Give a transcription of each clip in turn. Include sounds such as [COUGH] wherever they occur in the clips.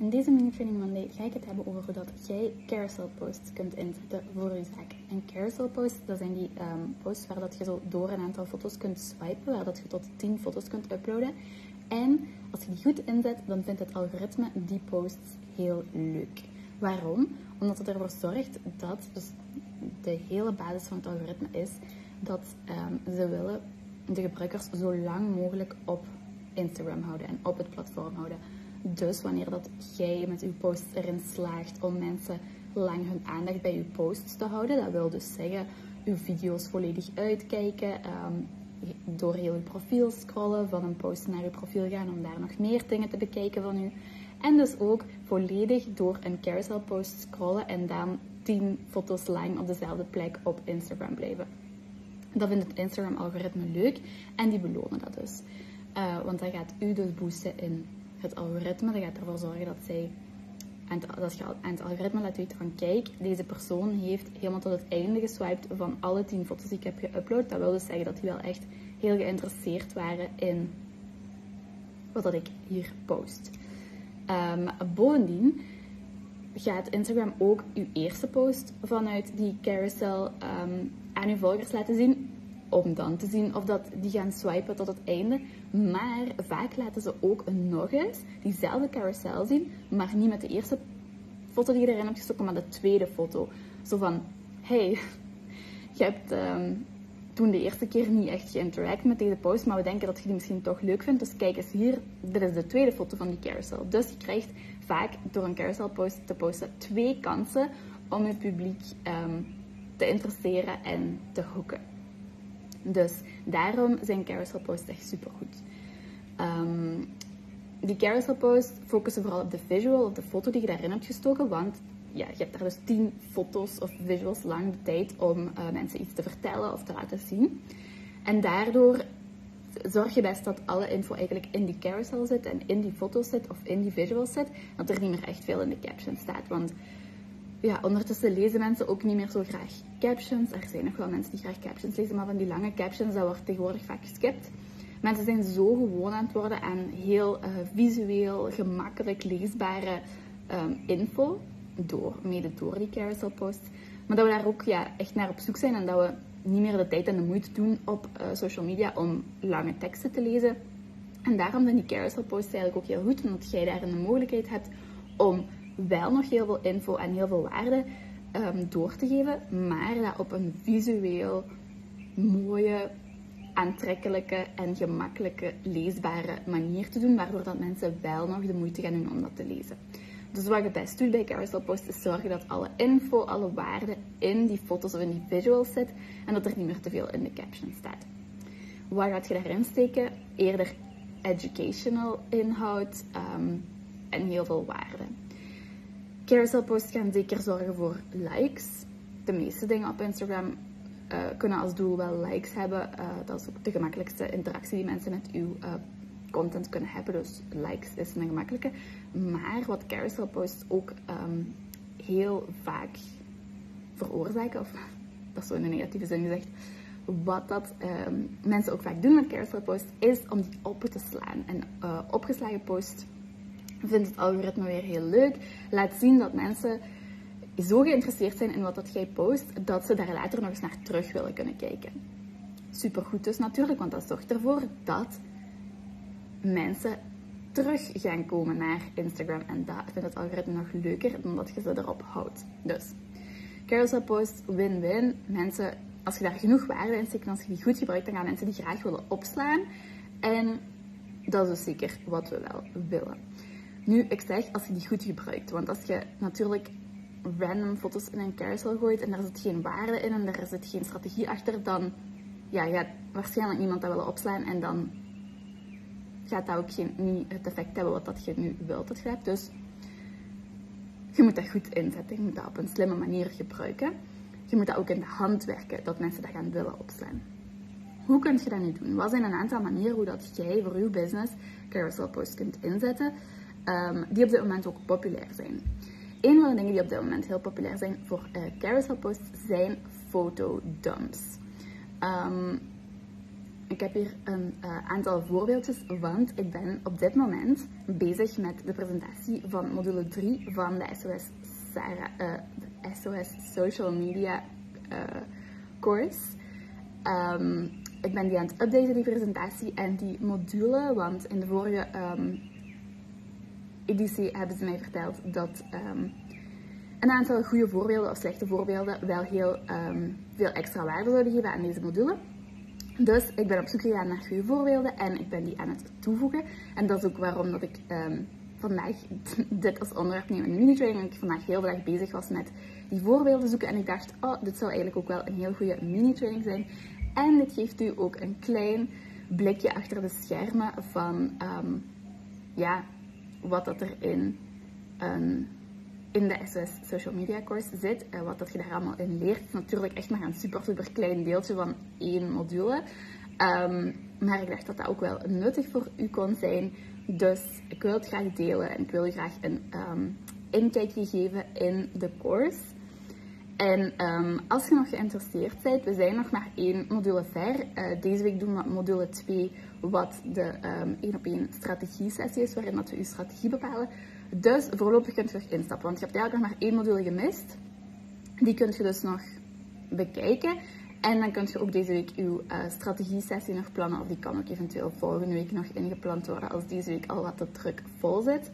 In deze mini training Monday ga ik het hebben over hoe dat jij carousel posts kunt inzetten voor je zaak. Een carousel post, dat zijn die ehm, posts waar dat je zo door een aantal foto's kunt swipen, waar dat je tot 10 foto's kunt uploaden. En als je die goed inzet, dan vindt het algoritme die posts heel leuk. Waarom? Omdat het ervoor zorgt dat, dus de hele basis van het algoritme is, dat ehm, ze willen de gebruikers zo lang mogelijk op Instagram houden en op het platform houden. Dus wanneer dat jij met je post erin slaagt om mensen lang hun aandacht bij je posts te houden, dat wil dus zeggen uw video's volledig uitkijken, um, door heel je profiel scrollen, van een post naar je profiel gaan om daar nog meer dingen te bekijken van u. En dus ook volledig door een carousel post scrollen en dan 10 foto's lang op dezelfde plek op Instagram blijven. Dat vindt het Instagram-algoritme leuk en die belonen dat dus. Uh, want dat gaat u dus boosten in het algoritme. Dat gaat ervoor zorgen dat zij het, dat je het algoritme laat weten van kijk, deze persoon heeft helemaal tot het einde geswiped van alle 10 foto's die ik heb geüpload. Dat wil dus zeggen dat die wel echt heel geïnteresseerd waren in wat dat ik hier post. Um, bovendien gaat Instagram ook uw eerste post vanuit die carousel um, aan uw volgers laten zien. Om dan te zien of dat die gaan swipen tot het einde. Maar vaak laten ze ook nog eens diezelfde carousel zien, maar niet met de eerste foto die je erin hebt gestoken, maar de tweede foto. Zo van, hey, [LAUGHS] je hebt um, toen de eerste keer niet echt geïnteract met deze post, maar we denken dat je die misschien toch leuk vindt. Dus kijk eens hier, dit is de tweede foto van die carousel. Dus je krijgt vaak door een carousel post te posten twee kansen om je publiek um, te interesseren en te hoeken. Dus daarom zijn carousel posts echt super goed. Um, die carousel posts focussen vooral op de visual, op de foto die je daarin hebt gestoken, want ja, je hebt daar dus tien foto's of visuals lang de tijd om uh, mensen iets te vertellen of te laten zien. En daardoor zorg je best dat alle info eigenlijk in die carousel zit en in die foto's zit of in die visuals zit, dat er niet meer echt veel in de caption staat. Want ja, ondertussen lezen mensen ook niet meer zo graag captions. Er zijn nog wel mensen die graag captions lezen, maar van die lange captions, dat wordt tegenwoordig vaak geskipt. Mensen zijn zo gewoon aan het worden aan heel uh, visueel, gemakkelijk leesbare um, info, door, mede door die carousel posts. Maar dat we daar ook ja, echt naar op zoek zijn en dat we niet meer de tijd en de moeite doen op uh, social media om lange teksten te lezen. En daarom zijn die carousel posts eigenlijk ook heel goed, omdat jij daar een mogelijkheid hebt om wel nog heel veel info en heel veel waarde um, door te geven, maar dat op een visueel mooie, aantrekkelijke en gemakkelijke leesbare manier te doen, waardoor dat mensen wel nog de moeite gaan doen om dat te lezen. Dus wat je best doet bij Carousel Post is zorgen dat alle info, alle waarde in die foto's of in die visuals zit en dat er niet meer te veel in de caption staat. Wat gaat je daarin steken? Eerder educational inhoud um, en heel veel waarde. Carousel posts gaan zeker zorgen voor likes. De meeste dingen op Instagram uh, kunnen als doel wel likes hebben. Uh, dat is ook de gemakkelijkste interactie die mensen met uw uh, content kunnen hebben. Dus likes is een gemakkelijke. Maar wat carousel posts ook um, heel vaak veroorzaken, of [LAUGHS] dat is zo in een negatieve zin gezegd, wat dat um, mensen ook vaak doen met carousel posts, is om die op te slaan. En opgeslagen post vindt het algoritme weer heel leuk. Laat zien dat mensen zo geïnteresseerd zijn in wat dat jij post, dat ze daar later nog eens naar terug willen kunnen kijken. Supergoed dus natuurlijk, want dat zorgt ervoor dat mensen terug gaan komen naar Instagram. En dat vindt het algoritme nog leuker dan dat je ze erop houdt. Dus, carousel post, win-win. Mensen, als je daar genoeg waarde in steekt, als je die goed gebruikt, dan gaan mensen die graag willen opslaan. En dat is dus zeker wat we wel willen. Nu, ik zeg als je die goed gebruikt. Want als je natuurlijk random foto's in een carousel gooit en daar zit geen waarde in en daar zit geen strategie achter, dan ja, gaat waarschijnlijk niemand dat willen opslaan en dan gaat dat ook geen, niet het effect hebben wat dat je nu wilt dat je hebt. Dus je moet dat goed inzetten. Je moet dat op een slimme manier gebruiken. Je moet dat ook in de hand werken, dat mensen dat gaan willen opslaan. Hoe kun je dat nu doen? Wat zijn een aantal manieren hoe dat jij voor je business carousel posts kunt inzetten? Um, die op dit moment ook populair zijn. Een van de dingen die op dit moment heel populair zijn voor uh, carousel posts zijn fotodumps. Um, ik heb hier een uh, aantal voorbeeldjes, want ik ben op dit moment bezig met de presentatie van module 3 van de SOS, Sarah, uh, de SOS Social Media course. Um, ik ben die aan het updaten, die presentatie en die module, want in de vorige editie hebben ze mij verteld dat um, een aantal goede voorbeelden of slechte voorbeelden wel heel veel extra waarde zouden geven aan deze module. Dus ik ben op zoek gegaan naar goede voorbeelden en ik ben die aan het toevoegen. En dat is ook waarom dat ik um, vandaag [LAUGHS] dit als onderwerp neem in de mini-training. Ik vandaag heel erg bezig was met die voorbeelden zoeken. En ik dacht, oh, dit zou eigenlijk ook wel een heel goede mini-training zijn. En dit geeft u ook een klein blikje achter de schermen van ja, wat dat er in een in de SOS Social Media Course zit. En wat dat je daar allemaal in leert. is natuurlijk echt maar een super, super klein deeltje van één module. Um, maar ik dacht dat dat ook wel nuttig voor u kon zijn. Dus ik wil het graag delen en ik wil je graag een um, inkijkje geven in de course. En um, als je nog geïnteresseerd bent, we zijn nog maar één module ver. Uh, deze week doen we module 2, wat de um, één op één strategie sessie is, waarin dat we je strategie bepalen. Dus voorlopig kunt je nog instappen, want je hebt eigenlijk nog maar één module gemist. Die kunt je dus nog bekijken. En dan kunt je ook deze week je uh, strategie-sessie nog plannen. Of die kan ook eventueel volgende week nog ingepland worden als deze week al wat te druk vol zit.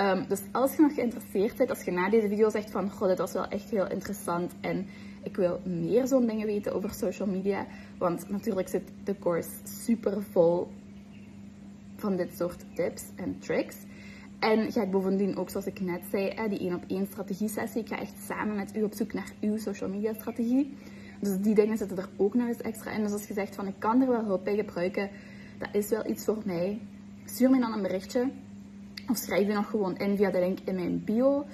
Um, dus als je nog geïnteresseerd bent, als je na deze video zegt van goh, dit was wel echt heel interessant en ik wil meer zo'n dingen weten over social media. Want natuurlijk zit de course super vol van dit soort tips en tricks. En ga ik bovendien ook, zoals ik net zei, die één op één strategie sessie. Ik ga echt samen met u op zoek naar uw social media strategie. Dus die dingen zitten er ook nog eens extra in. Dus als je zegt van ik kan er wel hulp bij gebruiken, dat is wel iets voor mij. Stuur me dan een berichtje. Of schrijf je nog gewoon in via de link in mijn bio.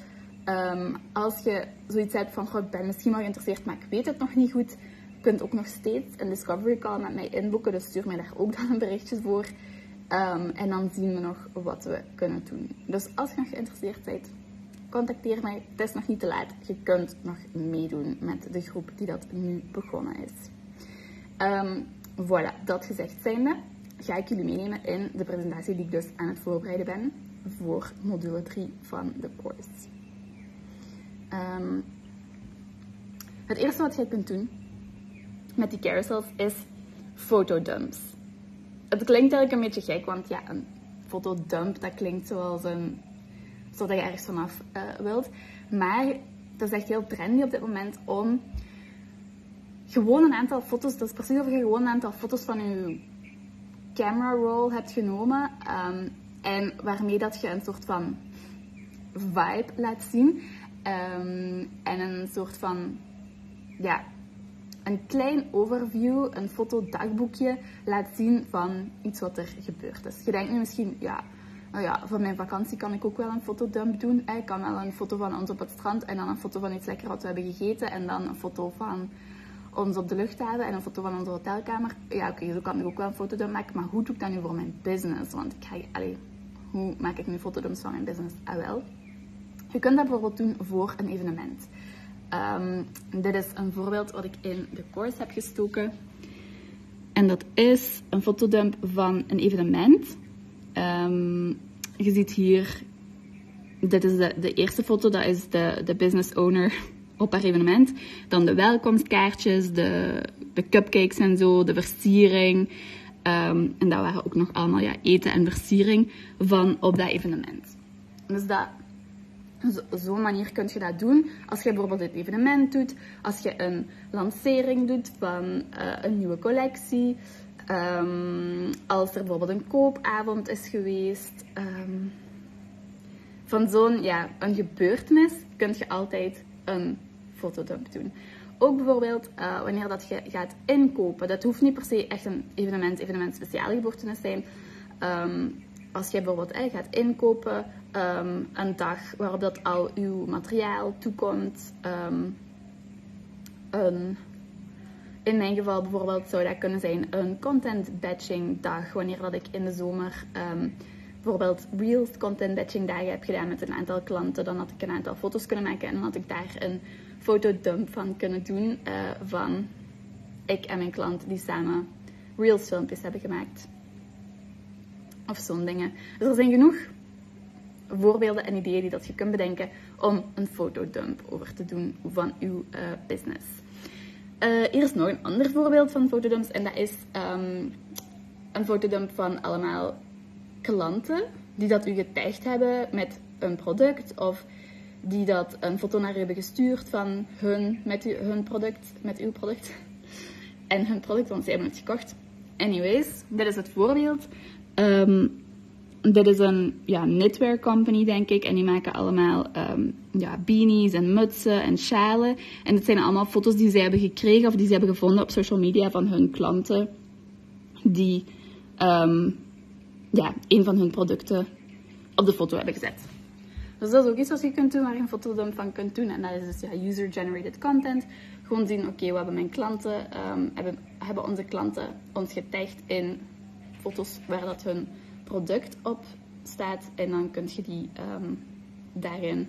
Um, als je zoiets hebt van, ik ben misschien wel geïnteresseerd, maar ik weet het nog niet goed. Je kunt ook nog steeds een discovery call met mij inboeken. Dus stuur mij daar ook dan een berichtje voor. Um, en dan zien we nog wat we kunnen doen. Dus als je nog geïnteresseerd bent, contacteer mij. Het is nog niet te laat. Je kunt nog meedoen met de groep die dat nu begonnen is. Um, voilà, dat gezegd zijnde, ga ik jullie meenemen in de presentatie die ik dus aan het voorbereiden ben voor module 3 van de course. Um, het eerste wat je kunt doen met die carousels is fotodumps het klinkt eigenlijk een beetje gek, want ja, een fotodump, dat klinkt zoals een, zodat je ergens vanaf uh, wilt. Maar dat is echt heel trendy op dit moment om gewoon een aantal foto's, dat is precies of je gewoon een aantal foto's van je camera roll hebt genomen. Um, en waarmee dat je een soort van vibe laat zien. Um, en een soort van ja, een klein overview, een fotodagboekje laat zien van iets wat er gebeurd is. Je denkt nu misschien, ja, nou ja, van mijn vakantie kan ik ook wel een fotodump doen. Ik kan wel een foto van ons op het strand en dan een foto van iets lekker wat we hebben gegeten en dan een foto van ons op de luchthaven en een foto van onze hotelkamer. Ja, oké, zo kan ik ook wel een fotodump maken, maar hoe doe ik dat nu voor mijn business? Want ik ga, allee, hoe maak ik nu fotodumps van mijn business? Ah wel. Je kunt dat bijvoorbeeld doen voor een evenement. Um, dit is een voorbeeld wat ik in de course heb gestoken. En dat is een fotodump van een evenement. Um, je ziet hier, dit is de, de eerste foto, dat is de, de business owner [LAUGHS] op haar evenement. Dan de welkomstkaartjes, de, de cupcakes en zo, de versiering. Um, en dat waren ook nog allemaal ja, eten en versiering van op dat evenement. Dus dat zo'n manier kun je dat doen. Als je bijvoorbeeld een evenement doet, als je een lancering doet van uh, een nieuwe collectie, um, als er bijvoorbeeld een koopavond is geweest. Um, van zo'n ja, gebeurtenis kun je altijd een fotodump doen. Ook bijvoorbeeld uh, wanneer dat je gaat inkopen. Dat hoeft niet per se echt een evenement, evenement speciale gebeurtenis zijn. Um, als je bijvoorbeeld eh, gaat inkopen, um, een dag waarop dat al uw materiaal toekomt. Een, in mijn geval bijvoorbeeld zou dat kunnen zijn een content batching dag, wanneer dat ik in de zomer bijvoorbeeld Reels content batching dagen heb gedaan met een aantal klanten. Dan had ik een aantal foto's kunnen maken en dan had ik daar een fotodump van kunnen doen uh, van ik en mijn klant die samen Reels filmpjes hebben gemaakt. Of zo'n dingen. Dus er zijn genoeg voorbeelden en ideeën die dat je kunt bedenken om een fotodump over te doen van uw uh, business. Uh, hier is nog een ander voorbeeld van fotodumps en dat is um, een fotodump van allemaal klanten die dat u getagd hebben met een product of die dat een foto naar u hebben gestuurd van hun, met hun product, met uw product [LAUGHS] en hun product, want ze hebben het gekocht. Anyways, dit is het voorbeeld. Um, dit is een ja, knitwear company, denk ik. En die maken allemaal um, ja, beanies en mutsen en schalen. En het zijn allemaal foto's die zij hebben gekregen of die ze hebben gevonden op social media van hun klanten. Die um, ja, een van hun producten op de foto hebben gezet. Dus dat is ook iets wat je kunt doen, waar je een fotodump van kunt doen. En dat is dus ja, user-generated content. Gewoon zien, oké, wat hebben mijn klanten, um, hebben, hebben onze klanten ons getagd in foto's waar dat hun product op staat. En dan kun je die um, daarin,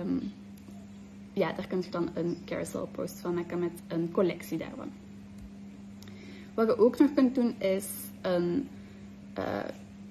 um, ja, daar kun je dan een carousel post van maken met een collectie daarvan. Wat je ook nog kunt doen is een uh,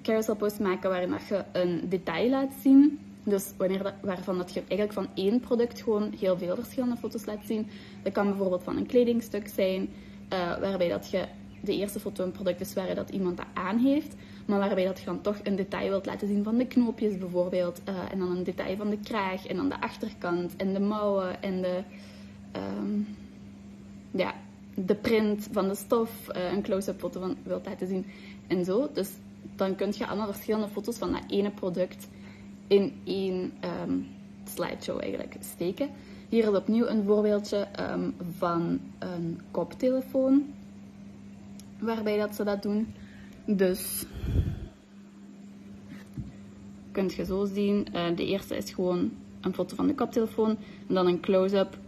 carousel post maken waarin dat je een detail laat zien. Dus wanneer dat, waarvan dat je eigenlijk van één product gewoon heel veel verschillende foto's laat zien. Dat kan bijvoorbeeld van een kledingstuk zijn, uh, waarbij dat je de eerste foto een product is waar dat iemand dat aan heeft, maar waarbij dat je dan toch een detail wilt laten zien van de knoopjes bijvoorbeeld, uh, en dan een detail van de kraag en dan de achterkant en de mouwen en de, um, ja, de print van de stof, een close-up foto van wilt laten zien en zo. Dus dan kun je allemaal verschillende foto's van dat ene product in één um, slideshow eigenlijk steken. Hier is opnieuw een voorbeeldje um, van een koptelefoon waarbij dat ze dat doen. Dus kunt je zo zien. Uh, de eerste is gewoon een foto van de koptelefoon. En dan een close-up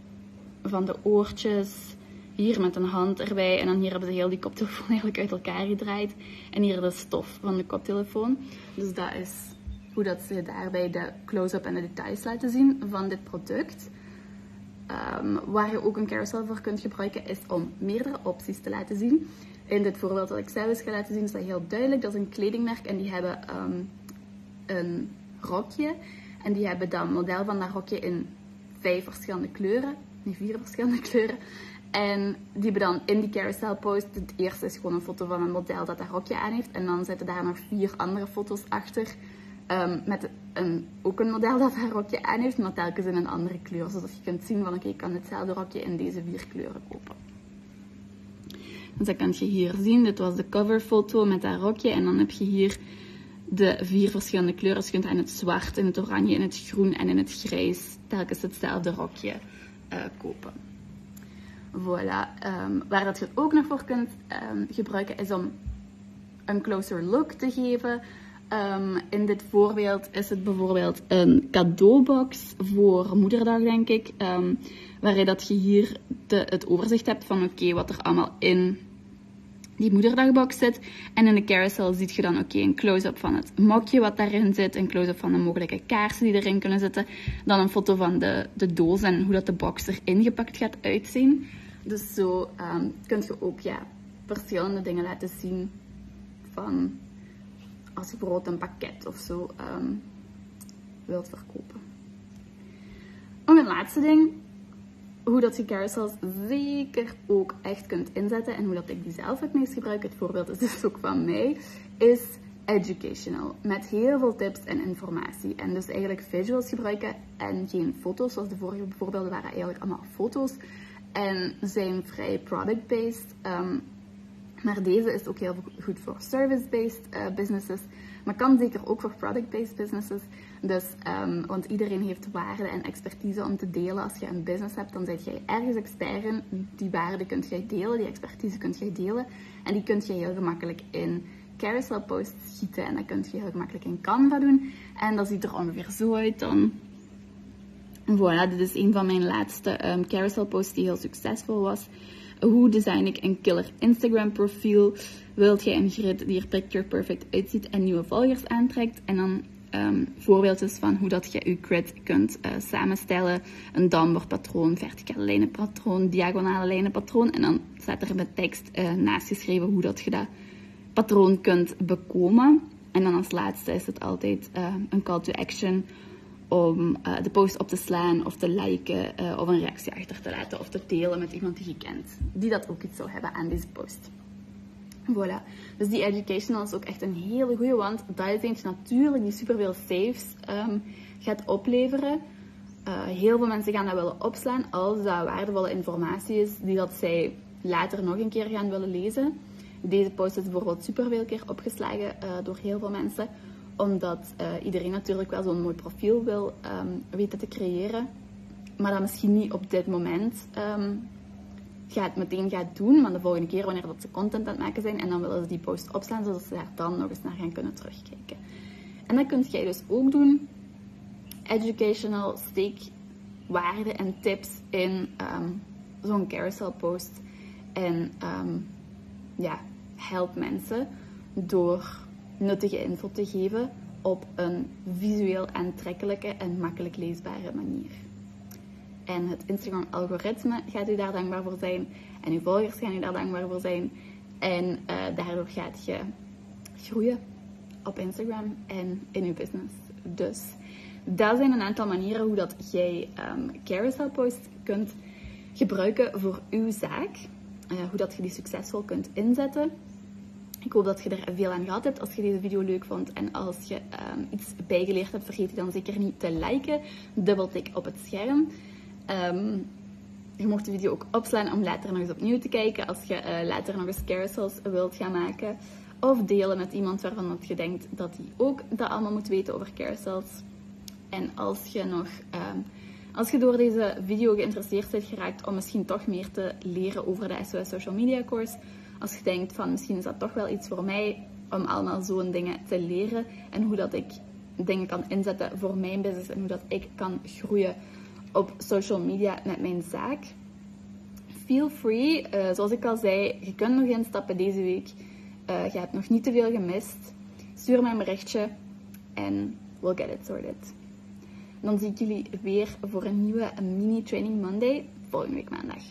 van de oortjes. Hier met een hand erbij. En dan hier hebben ze heel die koptelefoon [LAUGHS] eigenlijk uit elkaar gedraaid. En hier de stof van de koptelefoon. Dus dat is hoe dat ze daarbij de close-up en de details laten zien van dit product. Um, waar je ook een carousel voor kunt gebruiken, is om meerdere opties te laten zien. In dit voorbeeld dat ik zelf eens ga laten zien, is dat heel duidelijk. Dat is een kledingmerk en die hebben um, een rokje. En die hebben dan model van dat rokje in vijf verschillende kleuren. Nee, vier verschillende [LAUGHS] kleuren. En die hebben dan in die carousel post. Het eerste is gewoon een foto van een model dat dat rokje aan heeft. En dan zitten daar nog vier andere foto's achter. Um, met een, ook een model dat haar rokje aan heeft, maar telkens in een andere kleur. Zodat je kunt zien van oké, ik kan hetzelfde rokje in deze vier kleuren kopen. Dus dat kan je hier zien. Dit was de coverfoto met dat rokje. En dan heb je hier de vier verschillende kleuren. Dus je kunt in het zwart, in het oranje, in het groen en in het grijs telkens hetzelfde rokje uh, kopen. Voilà. Um, waar dat je het ook nog voor kunt um, gebruiken is om een closer look te geven. Um, in dit voorbeeld is het bijvoorbeeld een cadeaubox voor moederdag, denk ik. Waarin dat je hier de, het overzicht hebt van oké, wat er allemaal in die moederdagbox zit. En in de carousel ziet je dan oké een close-up van het mokje wat daarin zit, een close-up van de mogelijke kaarsen die erin kunnen zitten, dan een foto van de, de doos en hoe dat de box er ingepakt gaat uitzien. Dus zo um, kun je ook ja, verschillende dingen laten zien van als je bijvoorbeeld een pakket of zo um, wilt verkopen. Nog een laatste ding hoe dat je carousels zeker ook echt kunt inzetten en hoe dat ik die zelf het meest gebruik, het voorbeeld is [LAUGHS] dus ook van mij, is educational. Met heel veel tips en informatie. En dus eigenlijk visuals gebruiken en geen foto's, zoals de vorige voorbeelden waren eigenlijk allemaal foto's. En zijn vrij product-based. Um, maar deze is ook heel goed voor service-based uh, businesses. Maar kan zeker ook voor product-based businesses. Dus, um, want iedereen heeft waarde en expertise om te delen. Als je een business hebt, dan ben jij ergens expert in. Die waarde kunt jij delen, die expertise kunt jij delen. En die kunt je heel gemakkelijk in carousel posts schieten. En dat kunt je heel gemakkelijk in Canva doen. En dat ziet er ongeveer zo uit dan. Voilà, dit is een van mijn laatste um, carousel posts die heel succesvol was. Hoe design ik een killer Instagram profiel? Wilt jij een grid die er picture perfect uitziet en nieuwe volgers aantrekt? En dan um, voorbeeldjes van hoe dat je je grid kunt uh, samenstellen. Een downward verticale lijnenpatroon, diagonale lijnenpatroon. En dan staat er met tekst uh, naast geschreven hoe dat je dat patroon kunt bekomen. En dan als laatste is het altijd uh, een call to action om uh, de post op te slaan of te liken uh, of een reactie achter te laten of te delen met iemand die je kent, die dat ook iets zou hebben aan deze post. Voilà. Dus die educational is ook echt een hele goede, want dat is eentje natuurlijk die superveel saves um, gaat opleveren. Uh, heel veel mensen gaan dat willen opslaan als dat waardevolle informatie is die dat zij later nog een keer gaan willen lezen. Deze post is bijvoorbeeld superveel keer opgeslagen door heel veel mensen, omdat uh, iedereen natuurlijk wel zo'n mooi profiel wil um, weten te creëren, maar dat misschien niet op dit moment um, gaat, meteen gaat doen, maar de volgende keer wanneer dat ze content aan het maken zijn en dan willen ze die post opslaan, zodat ze daar dan nog eens naar gaan kunnen terugkijken. En dat kunt jij dus ook doen. Educational, steek waarden en tips in um, zo'n carousel post. En ja, help mensen door nuttige info te geven op een visueel aantrekkelijke en makkelijk leesbare manier. En het Instagram-algoritme gaat u daar dankbaar voor zijn. En uw volgers gaan u daar dankbaar voor zijn. En uh, daardoor gaat je groeien op Instagram en in uw business. Dus dat zijn een aantal manieren hoe dat jij um, carousel posts kunt gebruiken voor uw zaak. Uh, hoe dat je die succesvol kunt inzetten. Ik hoop dat je er veel aan gehad hebt als je deze video leuk vond. En als je um, iets bijgeleerd hebt, vergeet je dan zeker niet te liken. Dubbeltik op het scherm. Um, je mocht de video ook opslaan om later nog eens opnieuw te kijken als je uh, later nog eens carousels wilt gaan maken. Of delen met iemand waarvan je denkt dat hij ook dat allemaal moet weten over carousels. En als je nog, um, als je door deze video geïnteresseerd bent geraakt om misschien toch meer te leren over de SOS Social Media Course. Als je denkt van misschien is dat toch wel iets voor mij om allemaal zo'n dingen te leren. En hoe dat ik dingen kan inzetten voor mijn business en hoe dat ik kan groeien op social media met mijn zaak. Feel free. Uh, zoals ik al zei, je kunt nog instappen deze week. Uh, je hebt nog niet te veel gemist. Stuur mij een berichtje en we'll get it sorted. Dan zie ik jullie weer voor een nieuwe Mini Training Monday volgende week maandag.